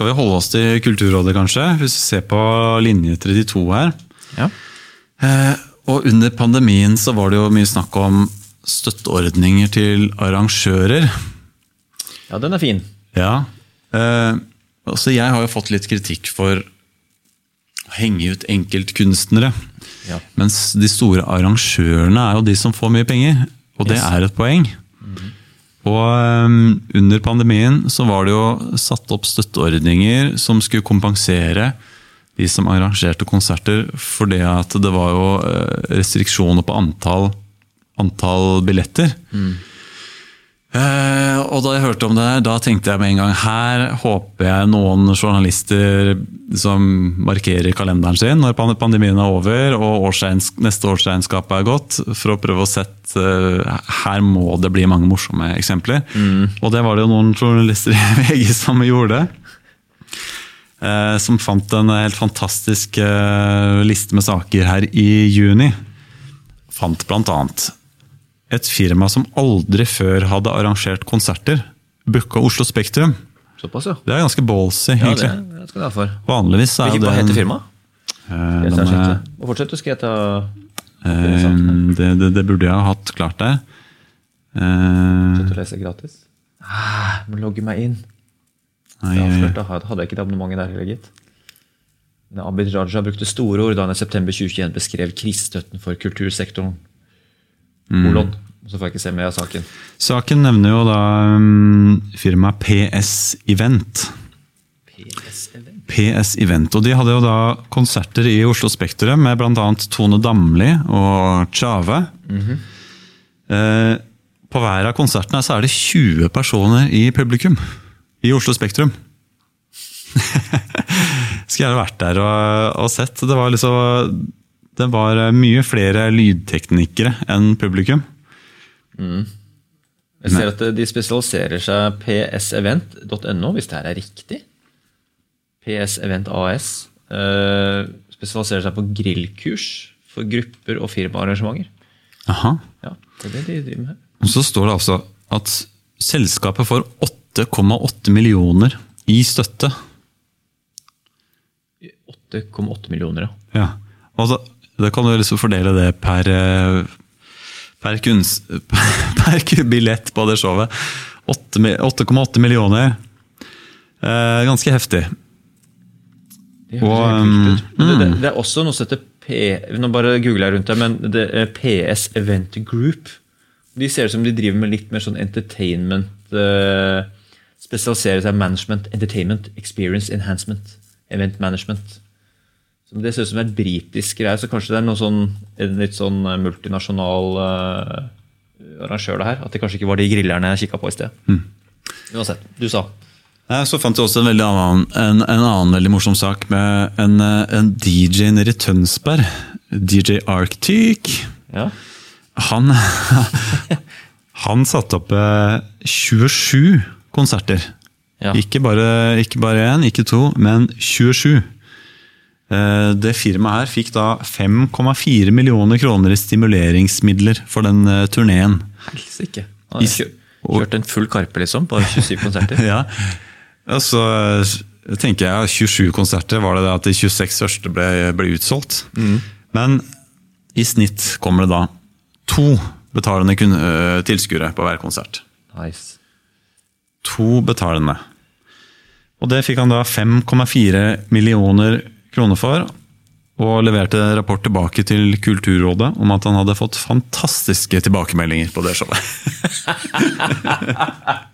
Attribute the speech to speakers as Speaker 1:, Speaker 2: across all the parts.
Speaker 1: skal vi holde oss til Kulturrådet, kanskje? Hvis vi ser på linje 32 her.
Speaker 2: Ja.
Speaker 1: Eh, og under pandemien så var det jo mye snakk om støtteordninger til arrangører.
Speaker 2: ja, den er fin.
Speaker 1: Ja. Eh, altså jeg har jo fått litt kritikk for å henge ut enkeltkunstnere.
Speaker 2: Ja.
Speaker 1: Mens de store arrangørene er jo de som får mye penger. Og det
Speaker 2: Yes.
Speaker 1: er et poeng. Og eh, under pandemien så var det jo satt opp støtteordninger som skulle kompensere de som arrangerte konserter, for det at det var jo eh, restriksjoner på antall, antall billetter. Eh, og da jeg hørte om det her, da tenkte jeg med en gang her håper jeg noen journalister som markerer kalenderen sin når pandemien er over og neste årsregnskap er gått, for å prøve å sette eh, Her må det bli mange morsomme eksempler. Og det var det jo noen journalister i VG som gjorde. Eh, som fant en helt fantastisk eh, liste med saker her i juni. Fant blant annet et firma som aldri før hadde arrangert konserter, booka Oslo Spektrum.
Speaker 2: Såpass, ja.
Speaker 1: Det er ganske ballsy,
Speaker 2: Ja, det,
Speaker 1: egentlig.
Speaker 2: det skal du ha for.
Speaker 1: Vanligvis er
Speaker 2: Hvilket,
Speaker 1: jo
Speaker 2: hva
Speaker 1: det
Speaker 2: heter firmaet? Skal sjekke. Og fortsett, du skal jeg ta
Speaker 1: eh, det, det, det burde jeg ha hatt klart det. Eh,
Speaker 2: Sett og lese gratis. Ah, må logge meg inn.
Speaker 1: nei,
Speaker 2: Jeg hadde jeg ikke det abonnementet der heller, gitt. Abid Raja brukte store ord da han i september 2021 beskrev krisestøtten for kultursektoren. Kolon. Så får jeg ikke se mer av saken.
Speaker 1: Saken nevner jo da um, firmaet PS Event.
Speaker 2: PS Event.
Speaker 1: PS Event. Og de hadde jo da konserter i Oslo Spektrum med bl.a. Tone Damli og Tjave. eh, på hver av konsertene så er det 20 personer i publikum i Oslo Spektrum. Skulle gjerne vært der og, og sett. Det var liksom Det var mye flere lydteknikere enn publikum.
Speaker 2: Jeg ser at de spesialiserer seg psevent.no, hvis det her er riktig. PS Event AS. eh, spesialiserer seg på grillkurs for grupper og firmaarrangementer.
Speaker 1: Aha.
Speaker 2: Ja, det er det de driver med.
Speaker 1: Og så står det altså at selskapet får 8,8 millioner i støtte.
Speaker 2: 8,8 millioner, ja.
Speaker 1: Ja. Og da, kan du liksom fordele det per, eh, per, kunst, per billett på det showet. 8,8 millioner. Eh, ganske heftig.
Speaker 2: Det
Speaker 1: Og.
Speaker 2: Men det, det, det er også noe som heter P... Nå bare googler jeg rundt her, men det er PS Event Group. De ser ut som de driver med litt mer sånn entertainment eh, Spesialiserer seg management, entertainment, experience enhancement, event management. Så det ser ut som et britisk greie, så kanskje det er noe sånn, en litt sånn eh, multinasjonal uh, arrangør det her. At det kanskje ikke var de grillerne jeg kikka på i sted.
Speaker 1: Mm.
Speaker 2: Uansett, du sa.
Speaker 1: Så fant jeg også en, veldig annen, en, en annen veldig morsom sak med en, eh, en DJ nede i Tønsberg. DJ Arctic.
Speaker 2: Ja.
Speaker 1: Han, han satte opp eh, 27 konserter.
Speaker 2: Ja.
Speaker 1: Ikke bare ikke ikke to, men 27. Eh, Det firmaet her fikk da 5,4 millioner kroner i stimuleringsmidler for den eh, turneen.
Speaker 2: Helsike. Kjørt en full Karpe, liksom, på 27 konserter.
Speaker 1: Ja. Så eh, tenker jeg 27 konserter, var det det at de 26 første ble, ble utsolgt? Men i snitt kommer det da to betalende tilskuere på hver konsert.
Speaker 2: Nice.
Speaker 1: To betalende. Og det fikk han da 5,4 millioner kroner for. Og leverte rapport tilbake til Kulturrådet om at han hadde fått fantastiske tilbakemeldinger på det showet.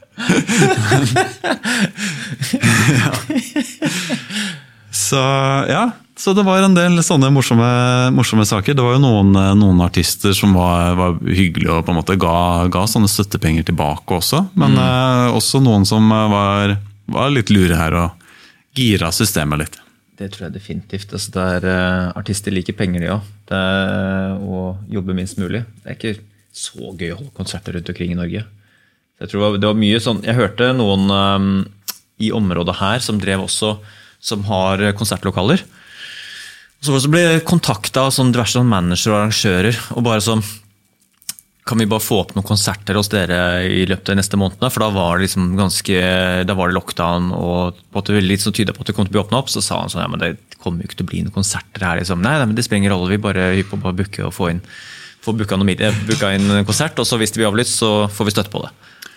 Speaker 1: Så ja, så det var en del sånne morsomme, morsomme saker. Det var jo noen, noen artister som var, var hyggelige og på en måte ga, ga sånne støttepenger tilbake også. Men eh, også noen som var, var litt lure her og gira systemet litt.
Speaker 2: Det tror jeg definitivt. Altså, det er, eh, artister liker penger, de òg. Det er å jobbe minst mulig. Det er ikke så gøy å holde konserter rundt omkring i Norge. Så jeg tror det var, mye sånn, jeg hørte noen um, i området her som drev også, som har konsertlokaler. Så ble jeg kontakta av sånn diverse sånn manager og arrangører. og bare sånn kan vi bare få opp noen konserter hos dere i løpet av neste månedene? For da var det liksom ganske, da var det lockdown, og på at det litt så tyda på at det kom til å bli åpna opp. Så sa han sånn ja, men det kommer jo ikke til å bli noen konserter her. liksom. Nei, nei men det spiller ingen rolle, vi bare hypp på å booke og få inn få booka inn en konsert. Og så hvis det blir avlyst, så får vi støtte på det.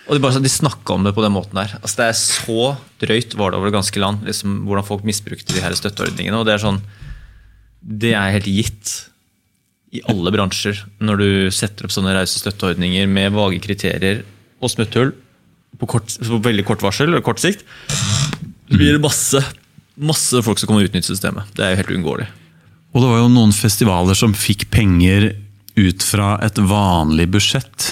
Speaker 2: Og De, bare, sånn, de snakka om det på den måten der. Altså Det er så drøyt var det over det ganske land, liksom, hvordan folk misbrukte de her støtteordningene. og Det er sånn, det er helt gitt i alle bransjer når du setter opp sånne rause støtteordninger med vage kriterier og smutthull på, kort, på veldig kort varsel eller kort sikt. Så blir det masse, masse folk som kommer og utnytter systemet. Det er jo helt uunngåelig.
Speaker 1: Og det var jo noen festivaler som fikk penger ut fra et vanlig budsjett.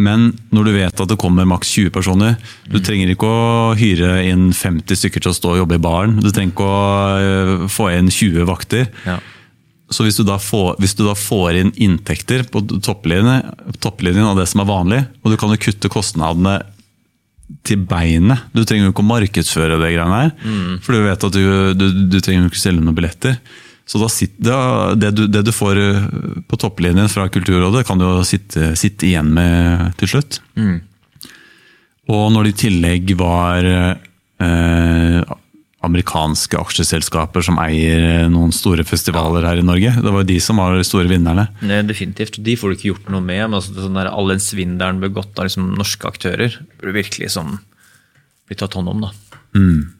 Speaker 1: Men når du vet at det kommer maks 20 personer Du mm. trenger ikke å hyre inn 50 stykker til å stå og jobbe i baren. Du trenger ikke å eh, få inn 20 vakter. Ja. Så hvis du, får, hvis du, da får, inn inntekter på topplinjen, topplinjen av det som er vanlig, og du kan jo kutte kostnadene til beinet Du trenger jo ikke å markedsføre det greiene her, mm. for du vet at du, du, du trenger jo ikke selge noen billetter. Så da sitter, det, du, det, du, får eh, på topplinjen fra Kulturrådet, kan du jo sitte, sitte igjen med til slutt. Mm. Og når det i tillegg var eh, amerikanske aksjeselskaper som eier noen store festivaler her i Norge. Det var jo de som var de store vinnerne.
Speaker 2: Nei, definitivt. De får du ikke gjort noe med. men altså, sånn der, All den svindelen begått av liksom, norske aktører burde virkelig sånn, bli tatt hånd om. da. Mm.